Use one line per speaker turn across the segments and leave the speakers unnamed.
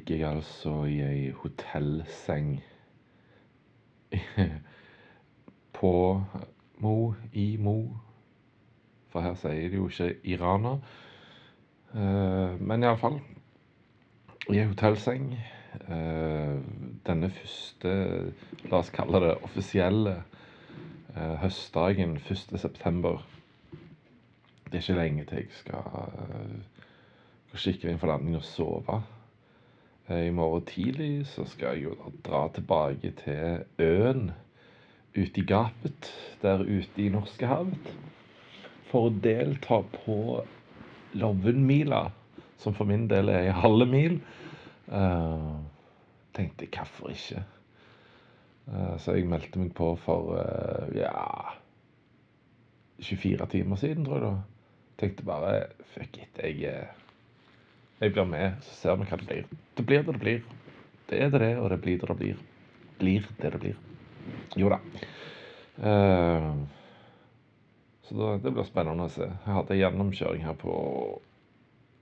ligger jeg altså i ei hotellseng på Mo i Mo. For her sier de jo ikke iraner. Eh, men iallfall i ei hotellseng. Eh, denne første, la oss kalle det offisielle eh, høstdagen 1. september. Det er ikke lenge til jeg skal gå skikkelig inn for landing og sove. Eh, I morgen tidlig så skal jeg jo dra tilbake til øen ute i gapet der ute i Norskehavet for å delta på Lovenmila, som for min del er ei halve mil. Uh, tenkte hvorfor ikke? Uh, så jeg meldte meg på for uh, ja 24 timer siden, tror jeg da. Tenkte bare fuck it, jeg, jeg blir med, så ser vi hva det blir. Det blir det det blir. Det er det det, og det blir det det blir. Blir det det blir. Jo da. så da, det blir spennende å se. Jeg hadde gjennomkjøring her på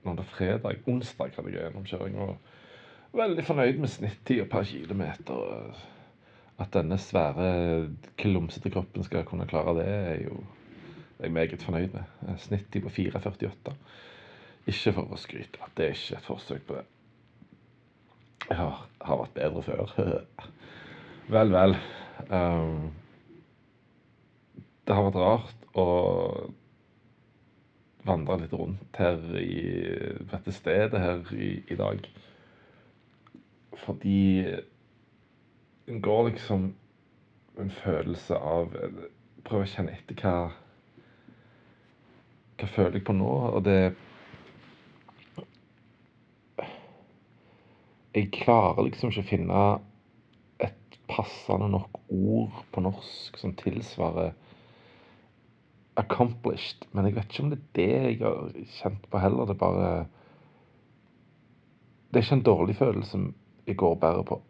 når det er fredag. Onsdag hadde jeg gjennomkjøring. og Veldig fornøyd med snittida per kilometer. At denne svære, klumsete kroppen skal kunne klare det, er jo det er jeg meget fornøyd med. Snittid på 4,48. Ikke for å skryte. Det er ikke et forsøk på det. Jeg har, har vært bedre før. vel, vel. Um, det har vært rart å vandre litt rundt her i dette stedet her i, i dag. Fordi en går liksom en følelse av Prøver å kjenne etter hva Hva føler jeg på nå? Og det Jeg klarer liksom ikke å finne et passende nok ord på norsk som tilsvarer 'accomplished'. Men jeg vet ikke om det er det jeg har kjent på heller. Det er bare Det er ikke en dårlig følelse jeg går bærer på.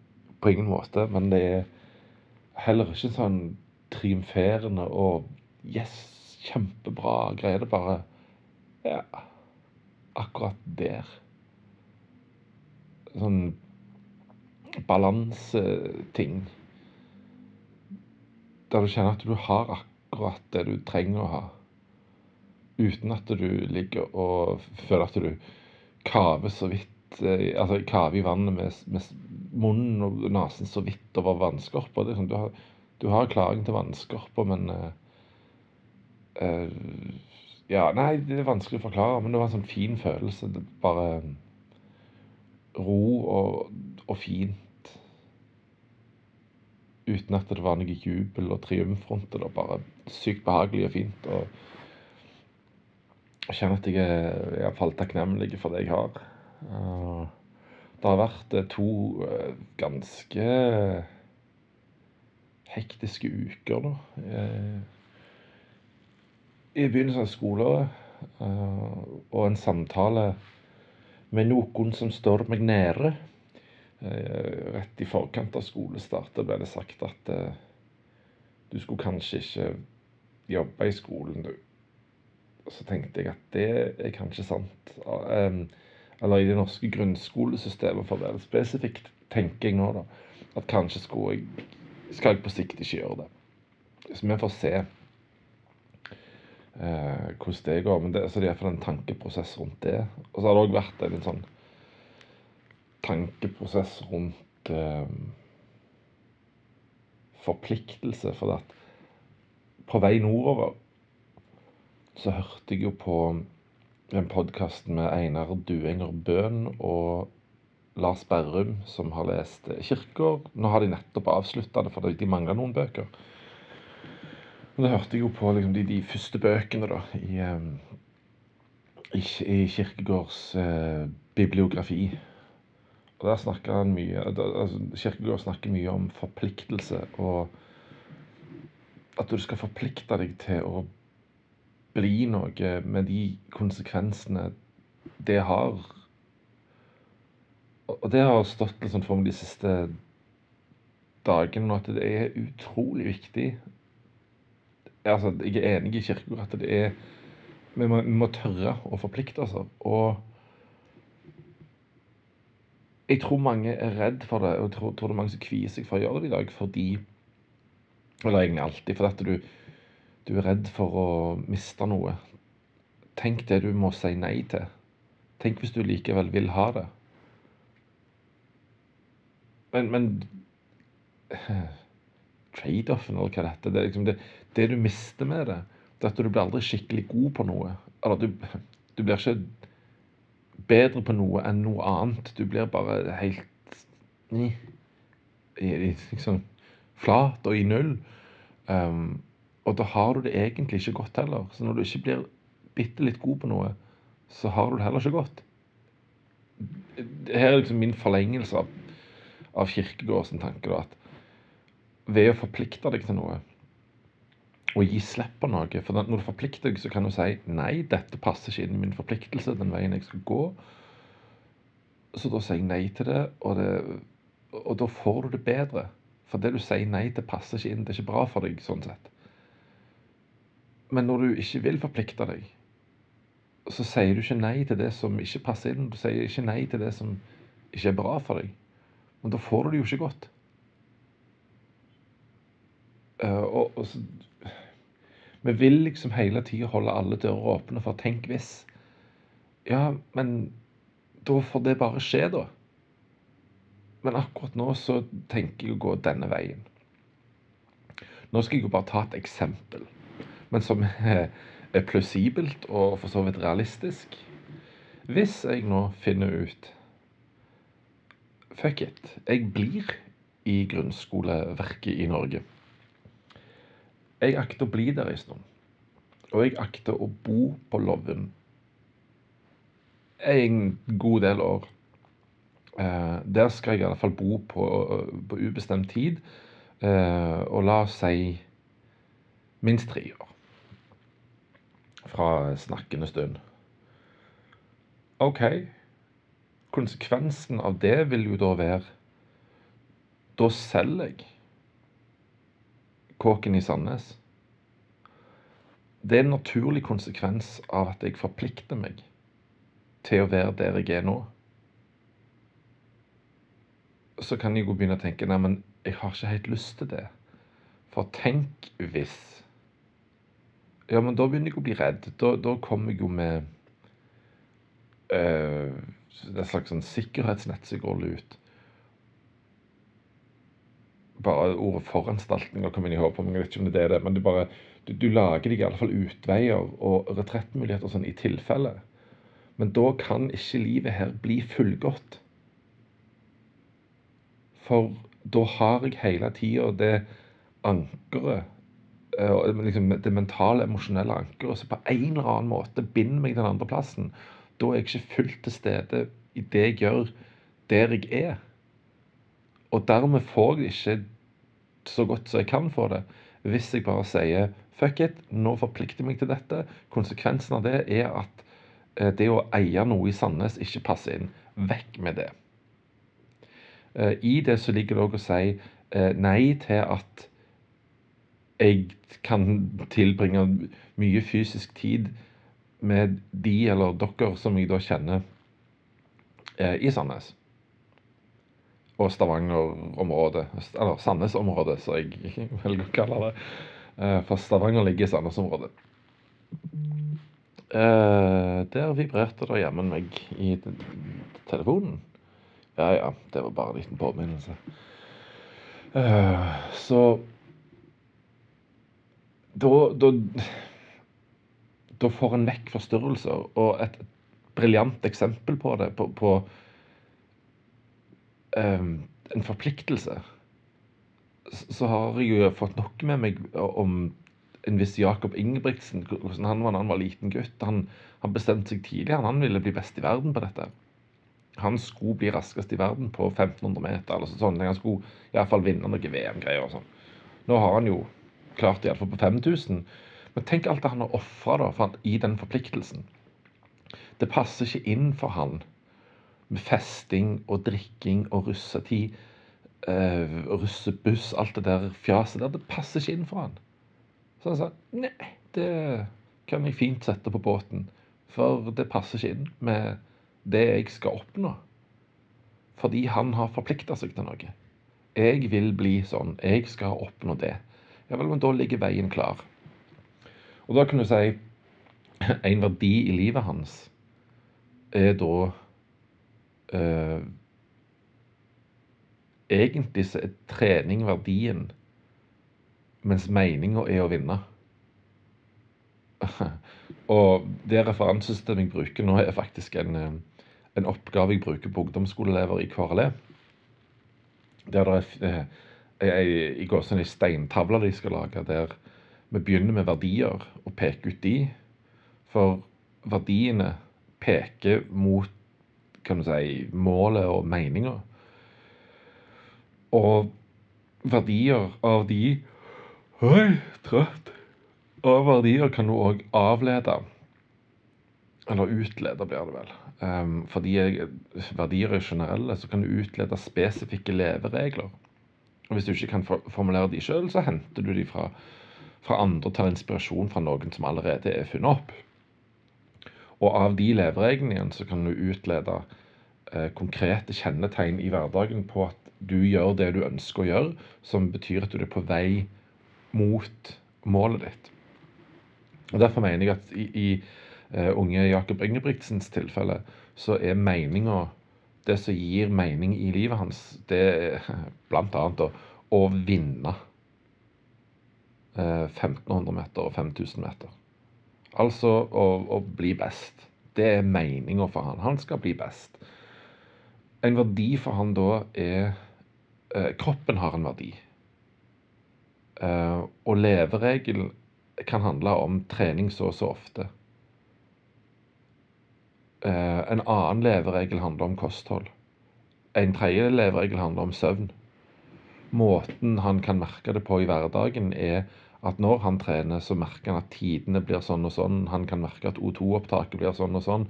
På ingen måte. Men det er heller ikke sånn triumferende og 'yes, kjempebra' greier. Det er bare Ja, akkurat der sånn balanseting. Der du kjenner at du har akkurat det du trenger å ha. Uten at du ligger og føler at du kaver så vidt Altså kaver i vannet med, med munnen og nesen så vidt over vannskorpa. Sånn, du, har, du har klaring til vannskorpa, men uh, uh, Ja, nei, det er vanskelig å forklare, men det var en sånn fin følelse. Det bare ro og, og fint. Uten at det var noe jubel og triumf rundt det. Bare sykt behagelig og fint. Og jeg kjenner at jeg er iallfall takknemlig for det jeg har. Det har vært eh, to eh, ganske hektiske uker nå. I begynnelsen av skoleåret. Og en samtale med noen som står meg nære. Eh, rett i forkant av skolestart ble det sagt at eh, du skulle kanskje ikke jobbe i skolen, du. Så tenkte jeg at det er kanskje sant. Eller i det norske grunnskolesystemet, for å være spesifikt, tenker jeg nå, da. At kanskje skulle jeg Skal jeg på sikt ikke gjøre det. Så vi får se eh, hvordan det går. Men det, så det er iallfall en tankeprosess rundt det. Og så har det òg vært en sånn tankeprosess rundt eh, forpliktelse. For at på vei nordover så hørte jeg jo på en podkast med Einar Duenger Bøhn og Lars Berrum, som har lest Kirkegård. Nå har de nettopp avslutta det, for de mangler noen bøker. Og da hørte jeg jo på liksom, de, de, første bøkene da, i, um, i, i Kirkegårds eh, bibliografi. Og der snakker han mye altså, Kirkegård snakker mye om forpliktelse, og at du skal forplikte deg til å bli noe med de konsekvensene det har. Og det har stått liksom for meg de siste dagene, at det er utrolig viktig altså, Jeg er enig i Kirkegård at det er vi må, vi må tørre å forplikte oss. Og jeg tror mange er redd for det, og jeg tror, tror det er mange som kvier seg for å gjøre det i dag fordi Eller egentlig alltid. Fordi at du, du er redd for å miste noe. Tenk det du må si nei til. Tenk hvis du likevel vil ha det. Men, men Trade-offen, eller hva det heter det, liksom det, det, du mister med det, det er at du blir aldri skikkelig god på noe. Eller du, du blir ikke bedre på noe enn noe annet. Du blir bare helt i, liksom, flat og i null. Um, og da har du det egentlig ikke godt heller. Så når du ikke blir bitte litt god på noe, så har du det heller ikke godt. Her er liksom min forlengelse av, av Kirkegårds tanke. da, at Ved å forplikte deg til noe og gi slipp på noe For når du forplikter deg, så kan du si nei, dette passer ikke inn i min forpliktelse, den veien jeg skal gå. Så da sier jeg nei til det, og, det, og da får du det bedre. For det du sier nei til, passer ikke inn. Det er ikke bra for deg sånn sett. Men når du ikke vil forplikte deg, så sier du ikke nei til det som ikke passer inn. Du sier ikke nei til det som ikke er bra for deg. Men da får du det jo ikke godt. Uh, og, og så, vi vil liksom hele tida holde alle dører åpne for tenk hvis. Ja, men da får det bare skje, da. Men akkurat nå så tenker jeg å gå denne veien. Nå skal jeg jo bare ta et eksempel, men som er er plausibelt og for så vidt realistisk. Hvis jeg nå finner ut Fuck it. Jeg blir i grunnskoleverket i Norge. Jeg akter å bli der en stund. Og jeg akter å bo på Lovund en god del år. Eh, der skal jeg i alle fall bo på, på ubestemt tid. Eh, og la oss si minst tre år fra snakkende stund. OK. Konsekvensen av det vil jo da være Da selger jeg kåken i Sandnes. Det er en naturlig konsekvens av at jeg forplikter meg til å være der jeg er nå. Så kan jeg jo begynne å tenke nei, men jeg har ikke helt lyst til det. For tenk hvis ja, men da begynner jeg å bli redd. Da, da kommer jeg jo med øh, et slags sånn sikkerhetsnett som går ut. Bare ordet foranstaltninger kommer inn i hodet på meg. Jeg vet ikke om det er det, men det bare, du, du lager deg i alle fall utveier og retrettmuligheter sånn i tilfelle. Men da kan ikke livet her bli fullgodt. For da har jeg hele tida det ankeret Eh, liksom det mentale, emosjonelle ankeret som på en eller annen måte binder meg den andre plassen. Da er jeg ikke fullt til stede i det jeg gjør der jeg er. Og dermed får jeg ikke så godt som jeg kan få det, hvis jeg bare sier fuck it, nå forplikter jeg meg til dette. Konsekvensen av det er at eh, det å eie noe i Sandnes ikke passer inn. Vekk med det. Eh, I det så ligger det òg å si nei til at jeg kan tilbringe mye fysisk tid med de eller dere som jeg da kjenner eh, i Sandnes. Og Stavanger-området. Eller Sandnes-området, som jeg velger å kalle det. Eh, for Stavanger ligger i Sandnes-området. Eh, der vibrerte det jammen meg i telefonen. Ja ja, det var bare en liten påminnelse. Eh, så da, da, da får en vekk forstyrrelser. Og et briljant eksempel på det, på, på en forpliktelse, så har jeg jo fått nok med meg om en viss Jakob Ingebrigtsen. Hvordan han var da han var liten gutt. Han, han bestemte seg tidlig han ville bli best i verden på dette. Han skulle bli raskest i verden på 1500 meter. eller sånn. Han skulle iallfall vinne noen VM-greier og sånn. Nå har han jo klart iallfall på 5000. Men tenk alt det han har ofra i den forpliktelsen. Det passer ikke inn for han med festing og drikking og russetid, uh, russebuss, alt det der fjaset der. Det passer ikke inn for han. Så han sa nei, det kan jeg fint sette på båten. For det passer ikke inn med det jeg skal oppnå. fordi han har forplikta seg til noe. Jeg vil bli sånn. Jeg skal oppnå det. Ja vel, men da ligger veien klar. Og da kan du si en verdi i livet hans er da eh, Egentlig så er trening verdien, mens meninga er å vinne. Og det referansesystemet jeg bruker nå, er faktisk en, eh, en oppgave jeg bruker på ungdomsskoleelever i KRLE. Der det er ei, i går sånn ei steintavle de skal lage, der vi begynner med verdier og peker ut de. For verdiene peker mot kan du si, målet og meninga. Og verdier av de Oi, trøtt. Av verdier kan du òg avlede. Eller utlede, blir det vel. Um, fordi verdier er generelle, så kan du utlede spesifikke leveregler. Og Hvis du ikke kan formulere de sjøl, så henter du de fra, fra andre, tar inspirasjon fra noen som allerede er funnet opp. Og av de levereglene igjen så kan du utlede eh, konkrete kjennetegn i hverdagen på at du gjør det du ønsker å gjøre, som betyr at du er på vei mot målet ditt. Og Derfor mener jeg at i, i uh, unge Jakob Ingebrigtsens tilfelle så er meninga Det som gir mening i livet hans, det er bl.a. Å, å vinne uh, 1500 meter og 5000 meter. Altså å, å bli best. Det er meninga for han. Han skal bli best. En verdi for han da er eh, Kroppen har en verdi. Eh, og leveregel kan handle om trening så og så ofte. Eh, en annen leveregel handler om kosthold. En tredje leveregel handler om søvn. Måten han kan merke det på i hverdagen, er at når han trener, så merker han at tidene blir sånn og sånn. Han kan merke at O2-opptaket blir sånn og sånn.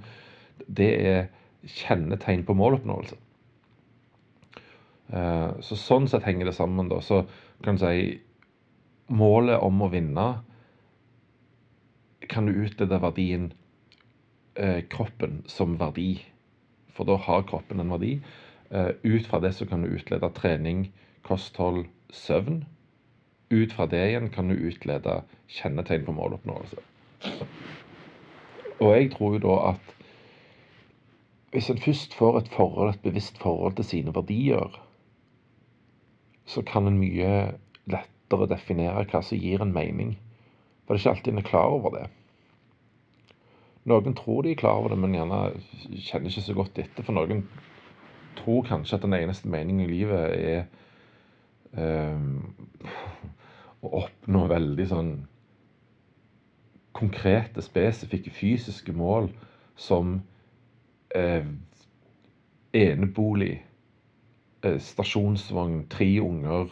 Det er kjennetegn på måloppnåelse. Eh, så sånn sett henger det sammen. da. Så kan du si målet om å vinne kan du utlede verdien eh, kroppen som verdi. For da har kroppen en verdi. Eh, ut fra det så kan du utlede trening, kosthold, søvn. Ut fra det igjen kan du utlede kjennetegn på måloppnåelse. Og jeg tror jo da at hvis en først får et forhold, et bevisst forhold til sine verdier, så kan en mye lettere definere hva som gir en mening. For det er ikke alltid en er klar over det. Noen tror de er klar over det, men gjerne kjenner ikke så godt etter. For noen tror kanskje at den eneste meningen i livet er um, å oppnå veldig sånn konkrete, spesifikke fysiske mål som eh, enebolig Eh, stasjonsvogn, tre unger,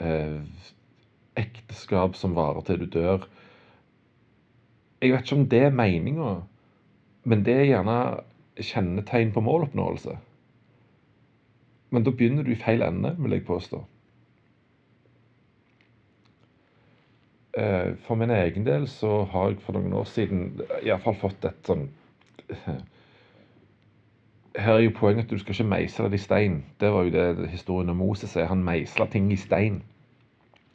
eh, ekteskap som varer til du dør. Jeg vet ikke om det er meninga, men det er gjerne kjennetegn på måloppnåelse. Men da begynner du i feil ende, vil jeg påstå. Eh, for min egen del så har jeg for noen år siden iallfall fått et sånn her er jo poenget at du skal ikke meisle det i stein. Det var jo det historien om Moses er. Han meisla ting i stein.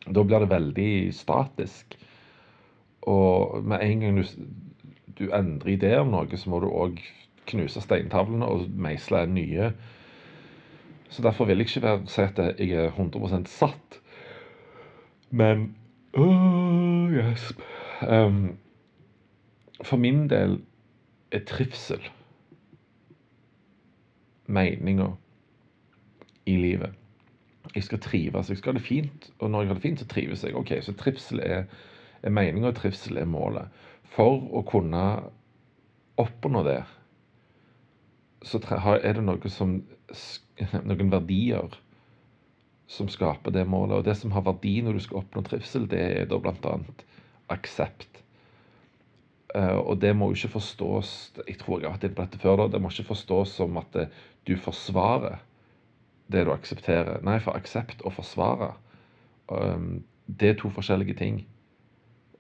Da blir det veldig statisk. Og med en gang du, du endrer idé om noe, så må du òg knuse steintavlene og meisle nye. Så derfor vil jeg ikke være, si at jeg er 100 satt. Men oh, yes. Um, for min del er trivsel meninga i livet. Jeg skal trives. Jeg skal ha det fint, og når jeg har det fint, så trives jeg. Ok, Så trivsel er, er meninga, og trivsel er målet. For å kunne oppnå det, så er det noe som, noen verdier som skaper det målet. Og det som har verdi når du skal oppnå trivsel, det er da bl.a. aksept. Uh, og det må jo ikke forstås jeg tror jeg har vært inne på dette før da, det må ikke forstås som at du forsvarer det du aksepterer. Nei, for aksept og forsvare, um, det er to forskjellige ting.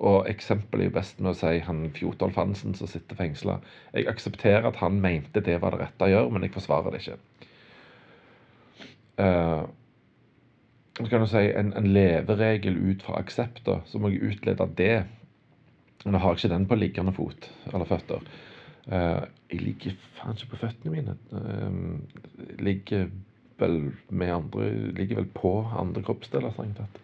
Og eksempelet er jo best med å si han Fjotolf Hansen som sitter fengsla. Jeg aksepterer at han mente det var det rette å gjøre, men jeg forsvarer det ikke. Eh, kan du si en, en leveregel ut fra aksept, da, så må jeg utlede det. Men jeg har ikke den på liggende fot eller føtter. Eh, jeg ligger faen ikke på føttene mine. jeg ligger vel med andre Ligger vel på andre kroppsdeler, strengt tatt.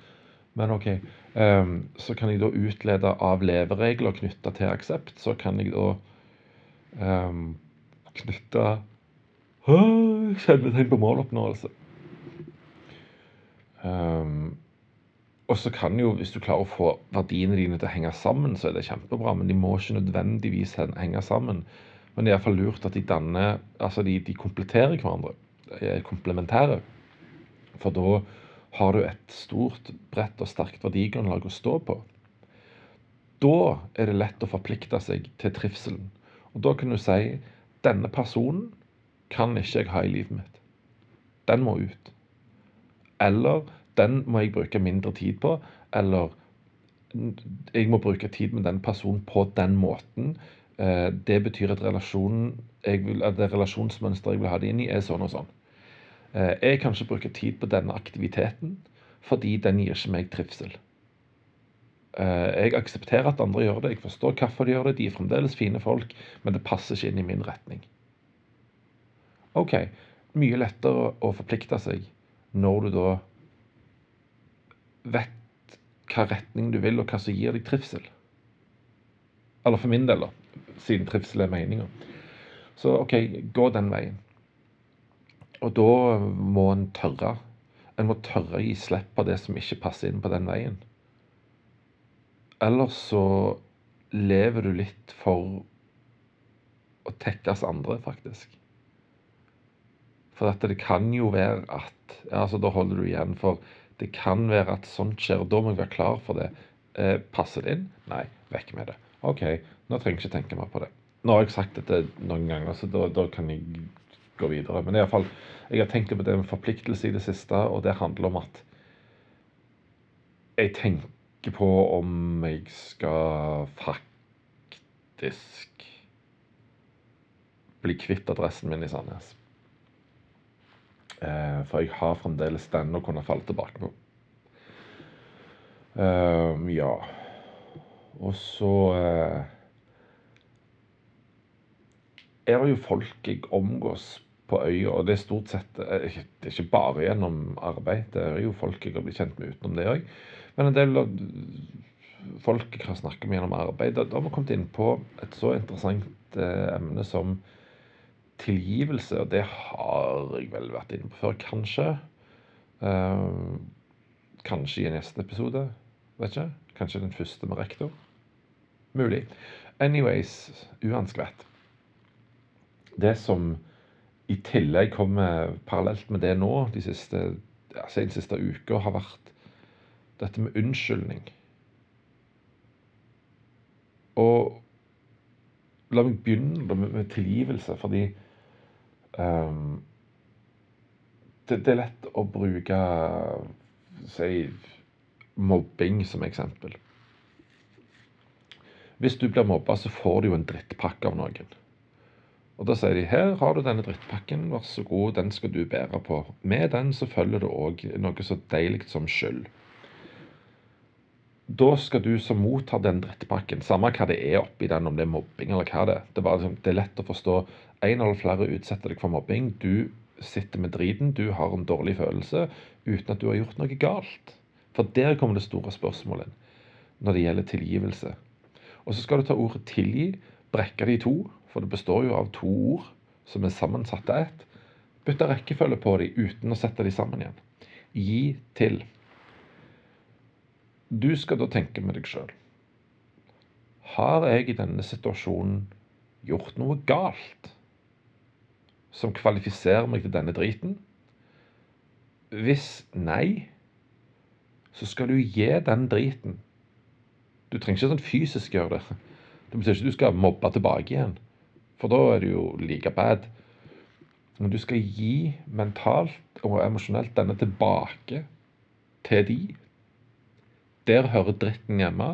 Men OK. Um, så kan jeg da utlede av leveregler knytta til aksept, så kan jeg da um, knytte Kjennetegn på måloppnåelse. Um, og så kan jo, hvis du klarer å få verdiene dine til å henge sammen, så er det kjempebra, men de må ikke nødvendigvis henge sammen. Men det er iallfall lurt at de danner Altså, de, de kompletterer hverandre. Er komplementære. For da har du et stort, bredt og sterkt verdigrunnlag å stå på. Da er det lett å forplikte seg til trivselen. Og da kan du si denne personen kan ikke jeg ha i livet mitt. Den må ut. Eller den må jeg bruke mindre tid på. Eller jeg må bruke tid med den personen på den måten. Eh, det betyr at, relasjonen, vil, at det relasjonsmønsteret jeg vil ha det inn i, er sånn og sånn. Eh, jeg kan ikke bruke tid på denne aktiviteten fordi den gir ikke meg trivsel. Eh, jeg aksepterer at andre gjør det, jeg forstår hvorfor de gjør det, de er fremdeles fine folk, men det passer ikke inn i min retning. OK, mye lettere å forplikte seg når du da vet hva retning du vil, og hva som gir deg trivsel. Eller for min del, da, siden trivsel er meninga. Så OK, gå den veien. Og da må en tørre. En må tørre å gi slipp på det som ikke passer inn på den veien. Ellers så lever du litt for å tekkes andre, faktisk. For dette, det kan jo være at altså Da holder du igjen. For det kan være at sånt skjer, og da må jeg være klar for det. Eh, passer det inn? Nei, vekk med det. OK, nå trenger jeg ikke tenke mer på det. Nå har jeg sagt dette noen ganger, så da, da kan jeg gå videre. Men i alle fall, jeg har tenkt på det med forpliktelse i det siste, og det handler om at jeg tenker på om jeg skal faktisk bli kvitt adressen min i Sandnes. Eh, for jeg har fremdeles den å kunne falle tilbake på. Um, ja. Og så uh, er det jo folk jeg omgås på øya, og det er stort sett Det er ikke bare gjennom arbeid, det er jo folk jeg har blitt kjent med utenom det òg. Men en del av folk jeg har snakket med gjennom arbeid, da har vi kommet inn på et så interessant emne som tilgivelse, og det har jeg vel vært inne på før, kanskje. Uh, kanskje i neste episode. Vet ikke. Kanskje den første med rektor. Mulig. Anyways, uanskvett. Det som i tillegg kommer parallelt med det nå, de siste, altså den siste uka, har vært dette med unnskyldning. Og la meg begynne med tilgivelse, fordi Um, det, det, er lett å bruke si, mobbing som eksempel. Hvis du blir mobba, så får du jo en drittpakke av noen. Og Da sier de her har du denne drittpakken, vær så god, den skal du bære på. Med den så følger det òg noe så deilig som skyld. Da skal du som mottar den drittpakken, samme hva det er oppi den, om det er mobbing eller hva det er, det bare, liksom, det er lett å forstå en eller flere utsetter deg for mobbing. Du sitter med driten, du har en dårlig følelse uten at du har gjort noe galt. For der kommer det store spørsmålet når det gjelder tilgivelse. Og så skal du ta ordet 'tilgi', brekke det i to, for det består jo av to ord som er sammensatt av ett. Bytte rekkefølge på dem uten å sette dem sammen igjen. Gi til. Du skal da tenke med deg sjøl. Har jeg i denne situasjonen gjort noe galt? som kvalifiserer meg til denne driten? Hvis nei, så skal du gi den driten. Du trenger ikke sånn fysisk gjøre det. Det betyr ikke at du skal mobbe tilbake igjen, for da er du jo like bad. Men du skal gi mentalt og emosjonelt denne tilbake til de. Der hører dritten hjemme.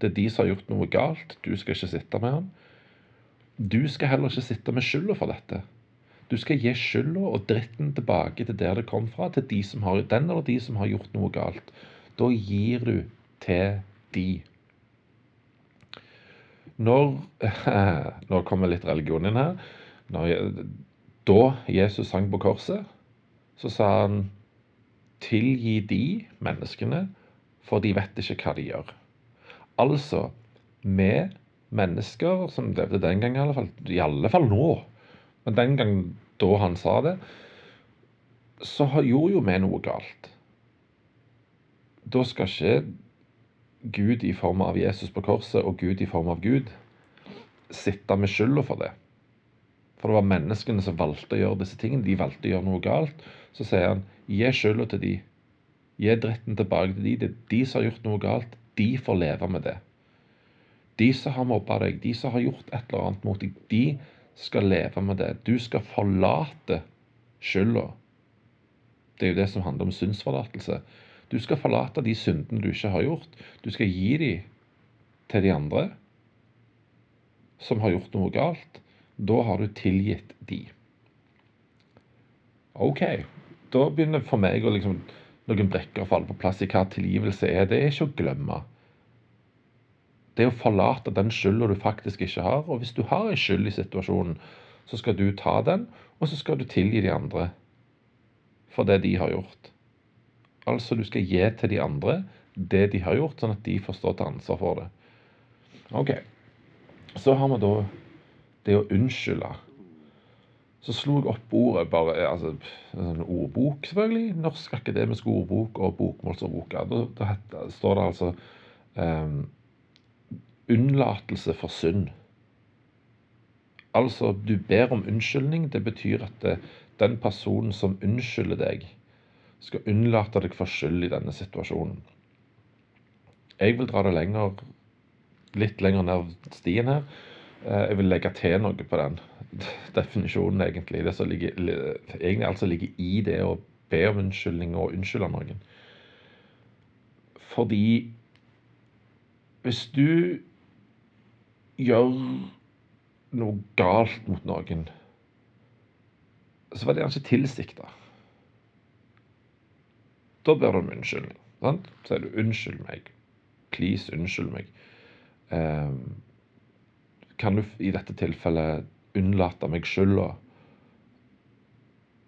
Det er de som har gjort noe galt. Du skal ikke sitte med han. Du skal heller ikke sitte med skylda for dette. Du skal gi skylda og dritten tilbake til der det kom fra, til de som har, den eller de som har gjort noe galt. Da gir du til de. Når Nå kommer litt religion inn her. Når, da Jesus sang på korset, så sa han tilgi de menneskene, for de vet ikke hva de gjør. Altså, vi mennesker som levde den gangen, i alle fall, i alle fall nå, men den gang da han sa det, så gjorde jo vi noe galt. Da skal ikke Gud i form av Jesus på korset og Gud i form av Gud sitte med skylda for det. For det var menneskene som valgte å gjøre disse tingene. De valgte å gjøre noe galt. Så sier han gi skylda til de. Gi dritten tilbake til de. Det er de som har gjort noe galt. De får leve med det. De som har mobba deg, de som har gjort et eller annet mot deg, de skal leve med det. Du skal forlate skylda. Det er jo det som handler om syndsforlatelse. Du skal forlate de syndene du ikke har gjort. Du skal gi dem til de andre som har gjort noe galt. Da har du tilgitt de. OK. Da begynner for meg å liksom, noen brikker å falle på plass i hva tilgivelse er. Det er ikke å glemme. Det er å forlate den skylda du faktisk ikke har. Og hvis du har en skyld i situasjonen, så skal du ta den, og så skal du tilgi de andre for det de har gjort. Altså, du skal gi til de andre det de har gjort, sånn at de får stå til ansvar for det. Ok. Så har vi da det å unnskylde. Så slo jeg opp ordet, bare, altså en ordbok, selvfølgelig. Norsk akademisk ordbok og bokmålsordboka. Da, da, heter, står det altså um, unnlatelse for synd. Altså, du ber om unnskyldning. Det betyr at det, den personen som unnskylder deg, skal unnlate deg for skyld i denne situasjonen. Jeg vil dra det lenger, litt lenger ned stien her. Eh, jeg vil legge til noe på den definisjonen, egentlig. Det som ligger, egentlig altså ligger i det å be om unnskyldning og unnskylde noen. Fordi hvis du gjør noe galt mot noen, så var det kanskje tilsikta. Da ber du om unnskyldning. Sant? Så sier du 'unnskyld meg'. Please, unnskyld meg. Um, kan du i dette tilfellet unnlate meg skylda?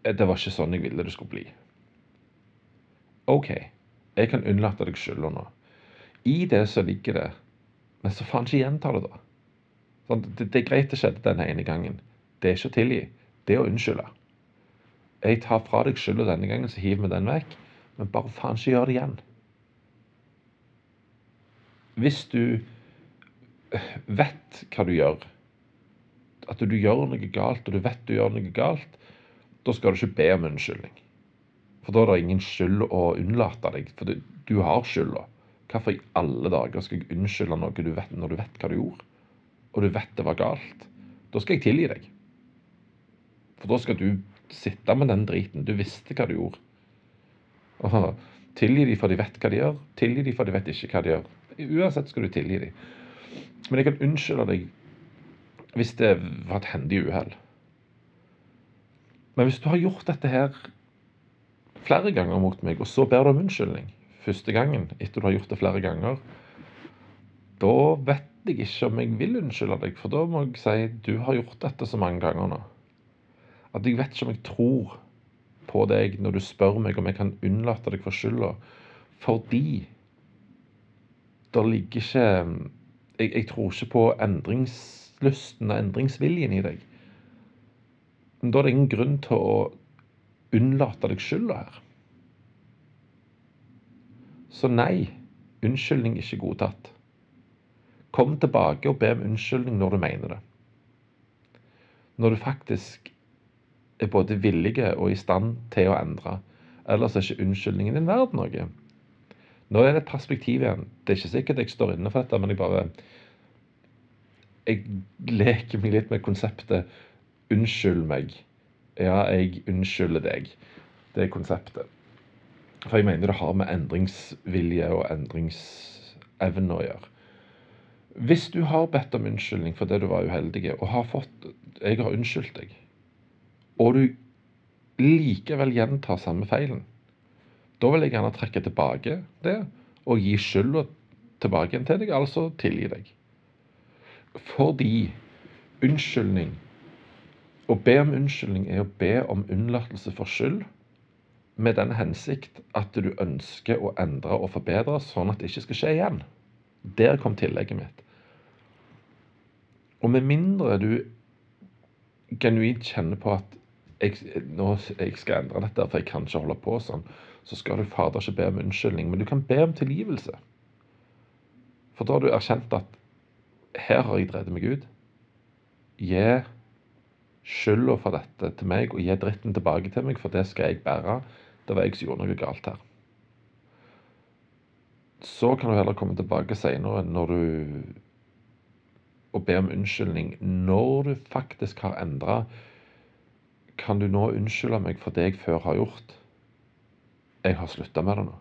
Det var ikke sånn jeg ville det skulle bli. OK, jeg kan unnlate deg skylda nå. I det så ligger det Men så faen ikke gjenta det, da. Sånn, det, er greit det skjedde den ene gangen. Det er ikke å tilgi. Det er å unnskylde. Jeg tar fra deg skylda denne gangen, så hiver vi den vekk. Men bare faen ikke gjør det igjen. Hvis du vet hva du gjør, at du gjør noe galt, og du vet du gjør noe galt, da skal du ikke be om unnskyldning. For da er det ingen skyld å unnlate deg, for du, du har skylda. Hvorfor i alle dager skal jeg unnskylde noe du vet, når du vet hva du gjorde? og du vet det var galt, da skal jeg tilgi deg. For da skal du sitte med den driten. Du visste hva du gjorde. Og tilgi dem for de vet hva de gjør. Tilgi dem for de vet ikke hva de gjør. Uansett skal du tilgi dem. Men jeg kan unnskylde deg hvis det var et hendig uhell. Men hvis du har gjort dette her flere ganger mot meg, og så ber du om unnskyldning første gangen etter du har gjort det flere ganger, da vet jeg ikke om jeg vil unnskylde deg, for da må jeg si du har gjort dette så mange ganger nå. At jeg vet ikke om jeg tror på deg når du spør meg om jeg kan unnlate deg for skylda. Fordi det ligger ikke jeg, jeg, tror ikke på endringslysten og endringsviljen i deg. Men da er det ingen grunn til å unnlate deg skylda her. Så nei, unnskyldning ikke godtatt. Kom tilbake og be om unnskyldning når du mener det. Når du faktisk er både villige og i stand til å endre. Ellers er ikke unnskyldningen din verd noe. Nå er det et perspektiv igjen. Det er ikke sikkert jeg står inne for dette, men jeg bare Jeg leker meg litt med konseptet 'unnskyld meg'. Ja, jeg unnskylder deg. Det er konseptet. For jeg mener det har med endringsvilje og endringsevne å gjøre. Hvis du har bedt om unnskyldning for det du var uheldig, og har fått 'Jeg har unnskyldt deg', og du likevel gjentar samme feilen, da vil jeg gjerne trekke tilbake det og gi skylda tilbake til deg, altså tilgi deg. Fordi unnskyldning Å be om unnskyldning er å be om unnlatelse for skyld med den hensikt at du ønsker å endre og forbedre sånn at det ikke skal skje igjen. Der kom tillegget mitt. Og med mindre du genuint kjenner på at jeg, nå, jeg skal endre dette, for jeg kan ikke holde på sånn, så skal du fader ikke be om unnskyldning. Men du kan be om tilgivelse. For da har du erkjent at her har jeg drevet meg ut. Gi skylda for dette til meg, og gi dritten tilbake til meg, for det skal jeg bære. Det var jeg som gjorde noe galt her. Så kan du heller komme tilbake seinere når du og be om unnskyldning. Når du faktisk har endra, kan du nå unnskylde meg for det jeg før har gjort? Jeg har slutta med det nå.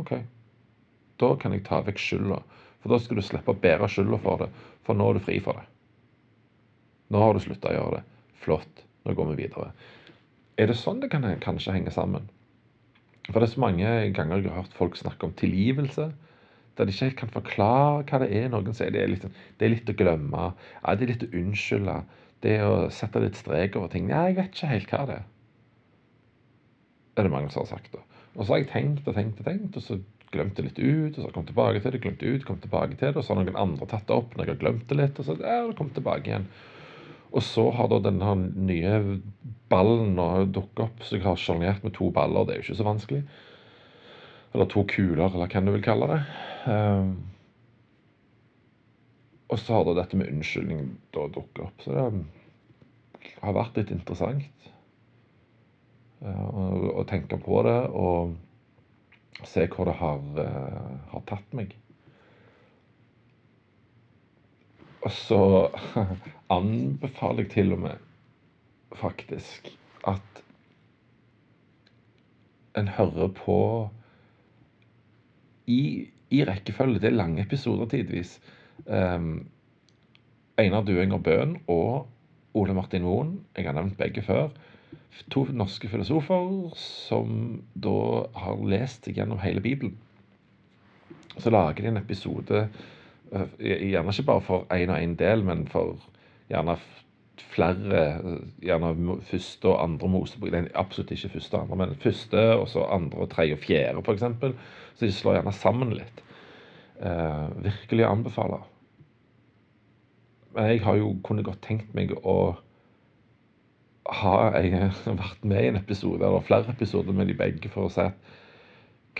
OK. Da kan jeg ta vekk skylda. For da skal du slippe å bære skylda for det, for nå er du fri for det. Nå har du slutta å gjøre det. Flott. Nå går vi videre. Er det sånn det kan kanskje henge sammen? For det er så mange ganger jeg har hørt folk snakke om tilgivelse. Der de ikke helt kan forklare hva det er. Noen sier det er litt, det er litt å glemme. Ja, det er litt å unnskylde. Det er å sette litt strek over ting. Ja, jeg vet ikke helt hva det er. Det er det mange som har sagt. Og så har jeg tenkt og tenkt og tenkt, og så glemt det litt ut. Og så kommet tilbake til det, glemt det ut, kommet tilbake til det. Og så har noen andre tatt det opp når jeg har glemt det litt. Og så ja, det kommet tilbake igjen. Og så har da denne nye ballen dukket opp, så jeg har sjonglert med to baller. Det er jo ikke så vanskelig. Eller to kuler, eller hva du vil kalle det. Um, og så har da dette med unnskyldning da dukket opp. Så det har vært litt interessant uh, å, å, tenke på det og se hvor det har, uh, har tatt meg. Og så anbefaler jeg til og med faktisk at en hører på i, i rekkefølge. Det er lange episoder tidvis. Um, Einar Duenger Bøhn og Ole Martin Moen, jeg har nevnt begge før. To norske filosofer som da har lest gjennom hele Bibelen. Så lager de en episode Eh, gjerne ikke bare for én og én del, men for gjerne flere. Gjerne første og andre Mosebok. Absolutt ikke første og andre, men første, og så andre tredje og fjerde, f.eks. Så de slår gjerne sammen litt. Eh, virkelig anbefaler. Jeg har jo kunne godt tenkt meg å ha jeg, vært med i en episode, eller flere episoder med de begge, for å at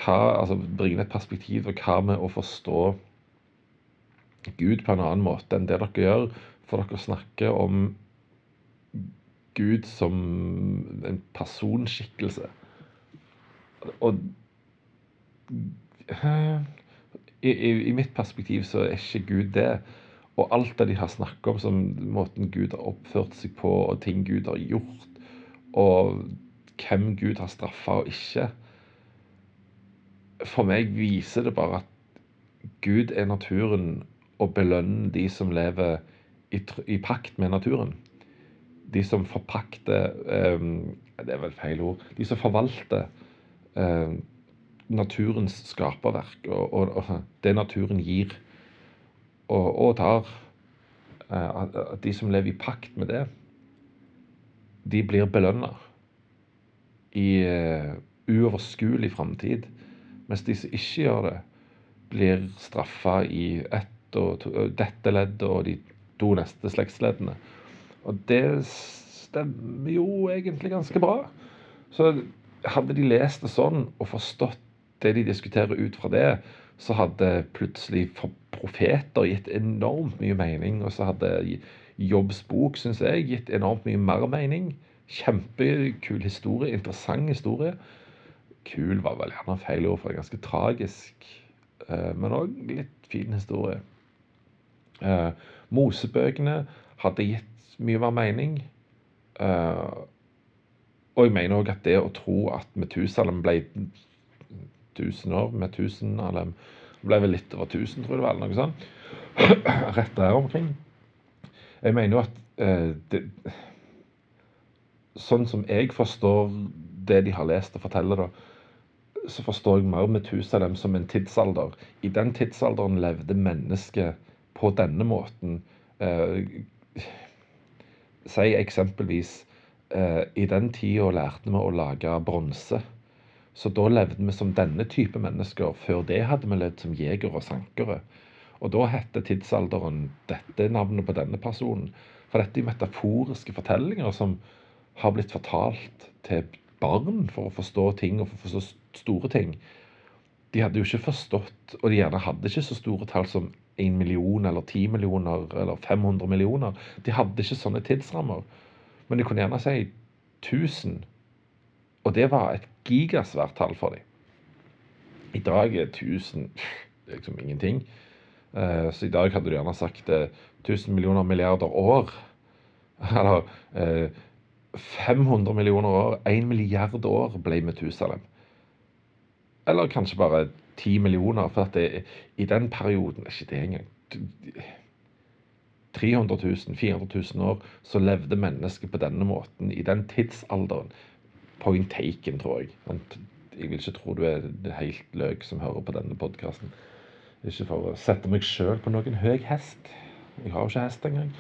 hva, altså bringe et perspektiv og hva med å forstå Gud på en annen måte enn det dere gjør, for dere snakker om Gud som en personskikkelse. Og i, i, i, mitt perspektiv så er ikke Gud det. Og alt det de har snakket om som måten Gud har oppført seg på, og ting Gud har gjort, og hvem Gud har straffa og ikke For meg viser det bare at Gud er naturen og belønne de som lever i, i pakt med naturen. De som forpakter um, Det er vel feil ord. De som forvalter um, naturens skaperverk og, og, og, det naturen gir og, og tar. at de som lever i pakt med det, de blir belønna i uh, uoverskuelig framtid. Mens de som ikke gjør det, blir straffa i ett og dette leddet og de to neste slektsleddene. Og det stemmer jo egentlig ganske bra. Så hadde de lest det sånn og forstått det de diskuterer ut fra det, så hadde plutselig profeter gitt enormt mye mening. Og så hadde Jobbs bok, syns jeg, gitt enormt mye mer mening. Kjempekul historie. Interessant historie. Kul var vel gjerne feil ord, for det ganske tragisk. Eh, men òg litt fin historie. Eh, Mosebøkene hadde gitt mye mer mening. Eh, og jeg mener òg at det å tro at Metusalem ble 1000 år Metusalem ble vel litt over 1000, tror jeg det var, eller noe sånt. Rett der omkring. Jeg mener jo at eh, det, sånn som jeg forstår det de har lest og forteller, da, så forstår jeg mer dem som en tidsalder. I den tidsalderen levde mennesket på denne måten. Eh, si eksempelvis eh, I den tida lærte vi å lage bronse. Så da levde vi som denne type mennesker. Før det hadde vi levd som jegere og sankere. Og da heter tidsalderen dette navnet på denne personen. For dette er metaforiske fortellinger som har blitt fortalt til barn for å forstå ting og for å forstå store ting. De hadde jo ikke forstått, og de gjerne hadde ikke så store tall som 1 million eller 10 millioner eller 500 millioner. De hadde ikke sånne tidsrammer. Men de kunne gjerne si 1000. Og det var et gigasvært tall for dem. I dag er 1000 liksom ingenting. Eh, så i dag hadde du gjerne sagt 1000 millioner milliarder år. Eller 500 eh, millioner år, 1 milliard år ble Metusalem. Eller kanskje bare 10 millioner, for at det, i den perioden er ikke det engang 300 000, 400 000 år så levde mennesket på denne måten i den tidsalderen. Point taken, tror jeg. Jeg vil ikke tro du er helt løk som hører på denne podkasten. Ikke for å sette meg sjøl på noen høy hest. Jeg har jo ikke hest engang.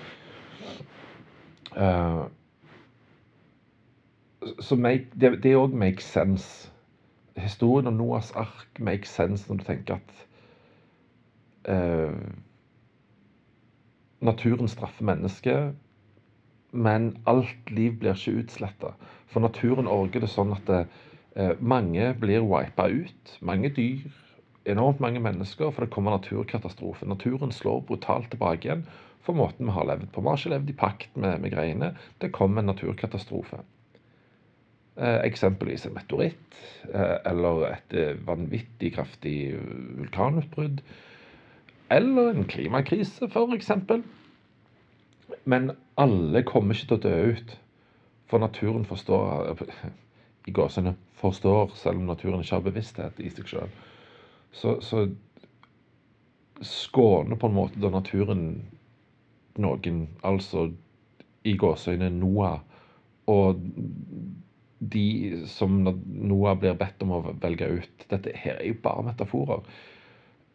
Uh, så make, det òg makes sense. Historien om Noahs ark makes sense når du tenker at uh, naturen straffer mennesket, men alt liv blir ikke utsletta. For naturen orger det sånn at det, eh, mange blir wipa ut. Mange dyr enormt mange mennesker, for det kommer naturkatastrofe. Naturen slår brutalt tilbake igjen for måten vi har levd på. Vi har ikke levd i pakt med, med greiene. Det kommer en naturkatastrofe. Eh, eksempelvis en meteoritt eh, eller et eh, vanvittig kraftig vulkanutbrudd. Eller en klimakrise, f.eks. Men alle kommer ikke til å dø ut. For naturen forstår i gåsene forstår, selv om naturen ikke har bevissthet i seg sjøl så, så skåner på en måte da naturen noen, altså i gåseøyne Noah, og de som Noah blir bedt om å velge ut Dette her er jo bare metaforer.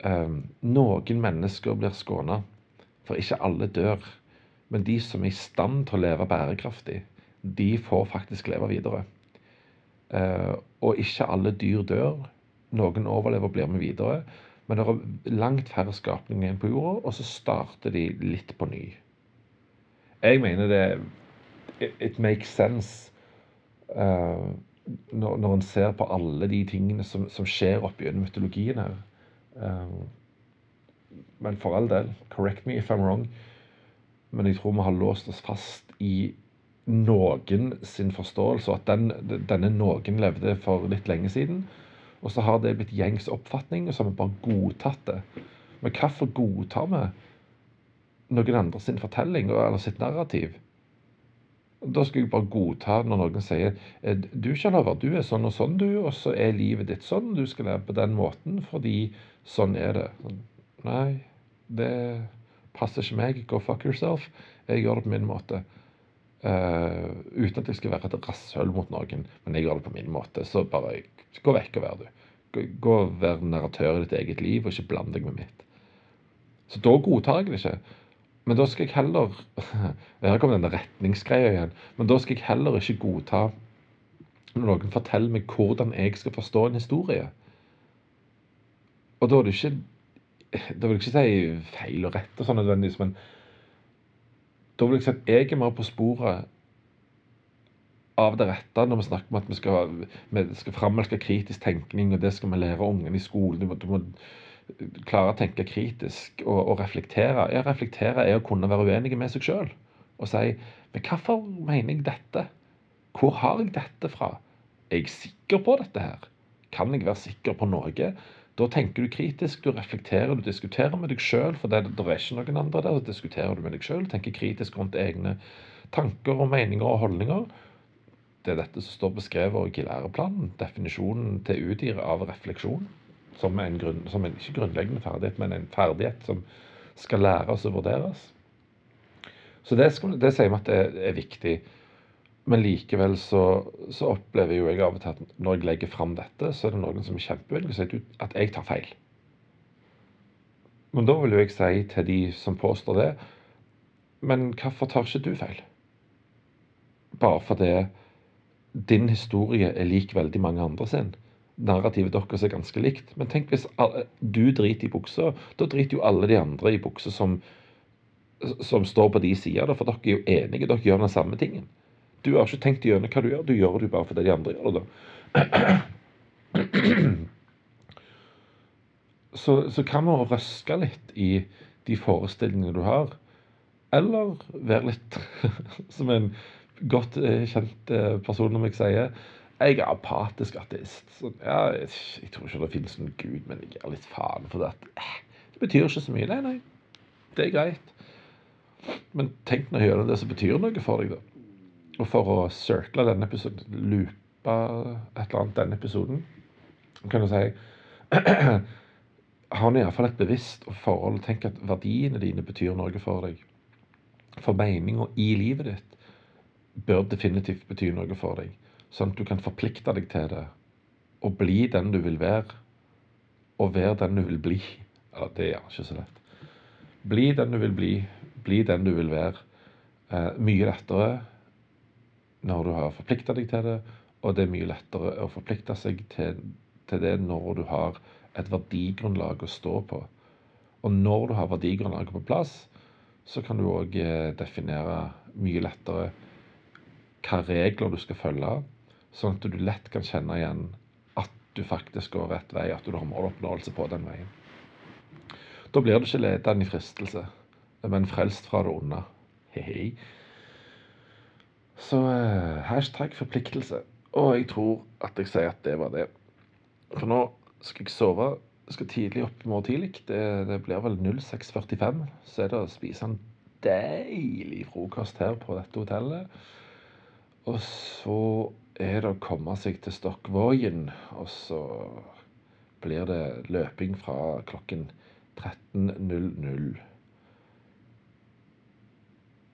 Um, noen mennesker blir skåna, for ikke alle dør. Men de som er i stand til å leve bærekraftig, de får faktisk leve videre. Uh, og ikke alle dyr dør. Noen overlever og blir med videre. Men det er langt færre skapninger enn på jorda, og så starter de litt på ny. Jeg mener det It makes sense uh, når, når en ser på alle de tingene som, som skjer oppi mytologien her. Uh, men for all del, correct me if I'm wrong, men jeg tror vi har låst oss fast i noen sin forståelse, og at den, denne noen levde for litt lenge siden. Og så har det blitt gjengs oppfatning, og så har vi bare godtatt det. Men hvorfor godtar vi noen andre sin fortelling eller sitt narrativ? Da skal jeg bare godta når noen sier «Eh, du Kjell du er sånn og sånn, du, og så er livet ditt sånn. Du skal leve på den måten fordi sånn er det. Nei, det passer ikke meg. Go fuck yourself. Jeg gjør det på min måte. Uh, uten at jeg skal være et rasshøl mot noen, men jeg gjør det på min måte. Så bare gå vekk og vær du. Gå og vær narratør i ditt eget liv, og ikke bland deg med mitt. Så da godtar jeg det ikke. Men da skal jeg heller Her kommer denne retningsgreia igjen. Men da skal jeg heller ikke godta når noen forteller meg hvordan jeg skal forstå en historie. Og da er det ikke Da vil jeg ikke si feil og rett og sånn nødvendigvis, men da vil jeg si at jeg er mer på sporet av det rette når vi snakker om at vi skal, vi skal framelske kritisk tenkning, og det skal vi lære ungene i skolen. Du må, du må, klare å tenke kritisk og, og reflektere. Ja, reflektere er å kunne være uenig med seg sjøl og si Men hvorfor mener jeg dette? Hvor har jeg dette fra? Er jeg sikker på dette her? Kan jeg være sikker på noe? Da tenker du kritisk, du reflekterer, du diskuterer med deg sjøl, for det, det, er ikke noen andre der. Så diskuterer du med deg sjøl, tenker kritisk rundt egne tanker og meninger og holdninger det er dette som står beskrevet i læreplanen. Definisjonen til UDIR av refleksjon som en, grunn, som en ikke grunnleggende ferdighet, men en ferdighet som skal læres og vurderes. Så det, det sier vi at det er viktig. Men likevel så, så, opplever jo jeg av og til at når jeg legger fram dette, så er det noen som er kjempevillige og sier at jeg tar feil. Men da vil jo jeg si til de som påstår det, men hvorfor tar ikke du feil? Bare fordi din historie er lik veldig mange andre sin. Narrativet deres er ganske likt. Men tenk hvis du driter i buksa, da driter jo alle de andre i buksa som, som står på de sida, for dere er jo enige, dere gjør den samme tingen. Du har ikke tenkt gjennom hva du gjør, du gjør det bare fordi de andre gjør det. Så, så kan man røske litt i de forestillingene du har, eller være litt som en godt eh, kjent eh, person om jeg sier jeg er apatisk ateist. Så, ja, jeg, jeg, tror ikke det finnes noen gud, men jeg gir litt faen for det. Eh, det betyr ikke så mye. Nei, nei. Det er greit. Men tenk når jeg gjør det som betyr noe for deg, da. Og for å circle denne episoden, loope et eller annet denne episoden, kan du si Har du iallfall et bevisst forhold. Tenk at verdiene dine betyr noe for deg. For meninga i livet ditt bør definitivt bety noe for deg. Sånn at du kan forplikte deg til det. Og bli den du vil være. Og være den du vil bli. Ja, det er ikke så lett. Bli den du vil bli. Bli den du vil være. Eh, mye lettere når du har forplikta deg til det, og det er mye lettere å forplikte seg til, til, det når du har et verdigrunnlag å stå på. Og når du har verdigrunnlaget på plass, så kan du òg eh, definere mye lettere hva regler du skal følge, sånn at du lett kan kjenne igjen at du faktisk går rett vei, at du har måloppnåelse på den veien. Da blir du ikke ledende i fristelse, men frelst fra det onde. Hei, så eh, hashtag forpliktelse. Og jeg tror at jeg sier at det var det. For nå skal jeg sove. Jeg skal tidlig opp i morgen tidlig. Det, det blir vel 06.45. Så er det å spise en deilig frokost her på dette hotellet. Og så er det å komme seg til Stokkvågen. Og så blir det løping fra klokken 13.00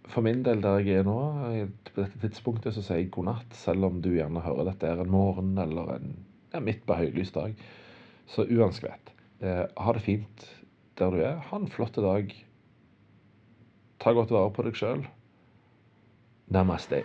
for min del der jeg er nå, på dette tidspunktet, så sier jeg god natt, selv om du gjerne hører dette er en morgen eller en ja, midt på høylys dag. Så uansett, eh, ha det fint der du er. Ha en flott dag. Ta godt vare på deg sjøl. Namaste.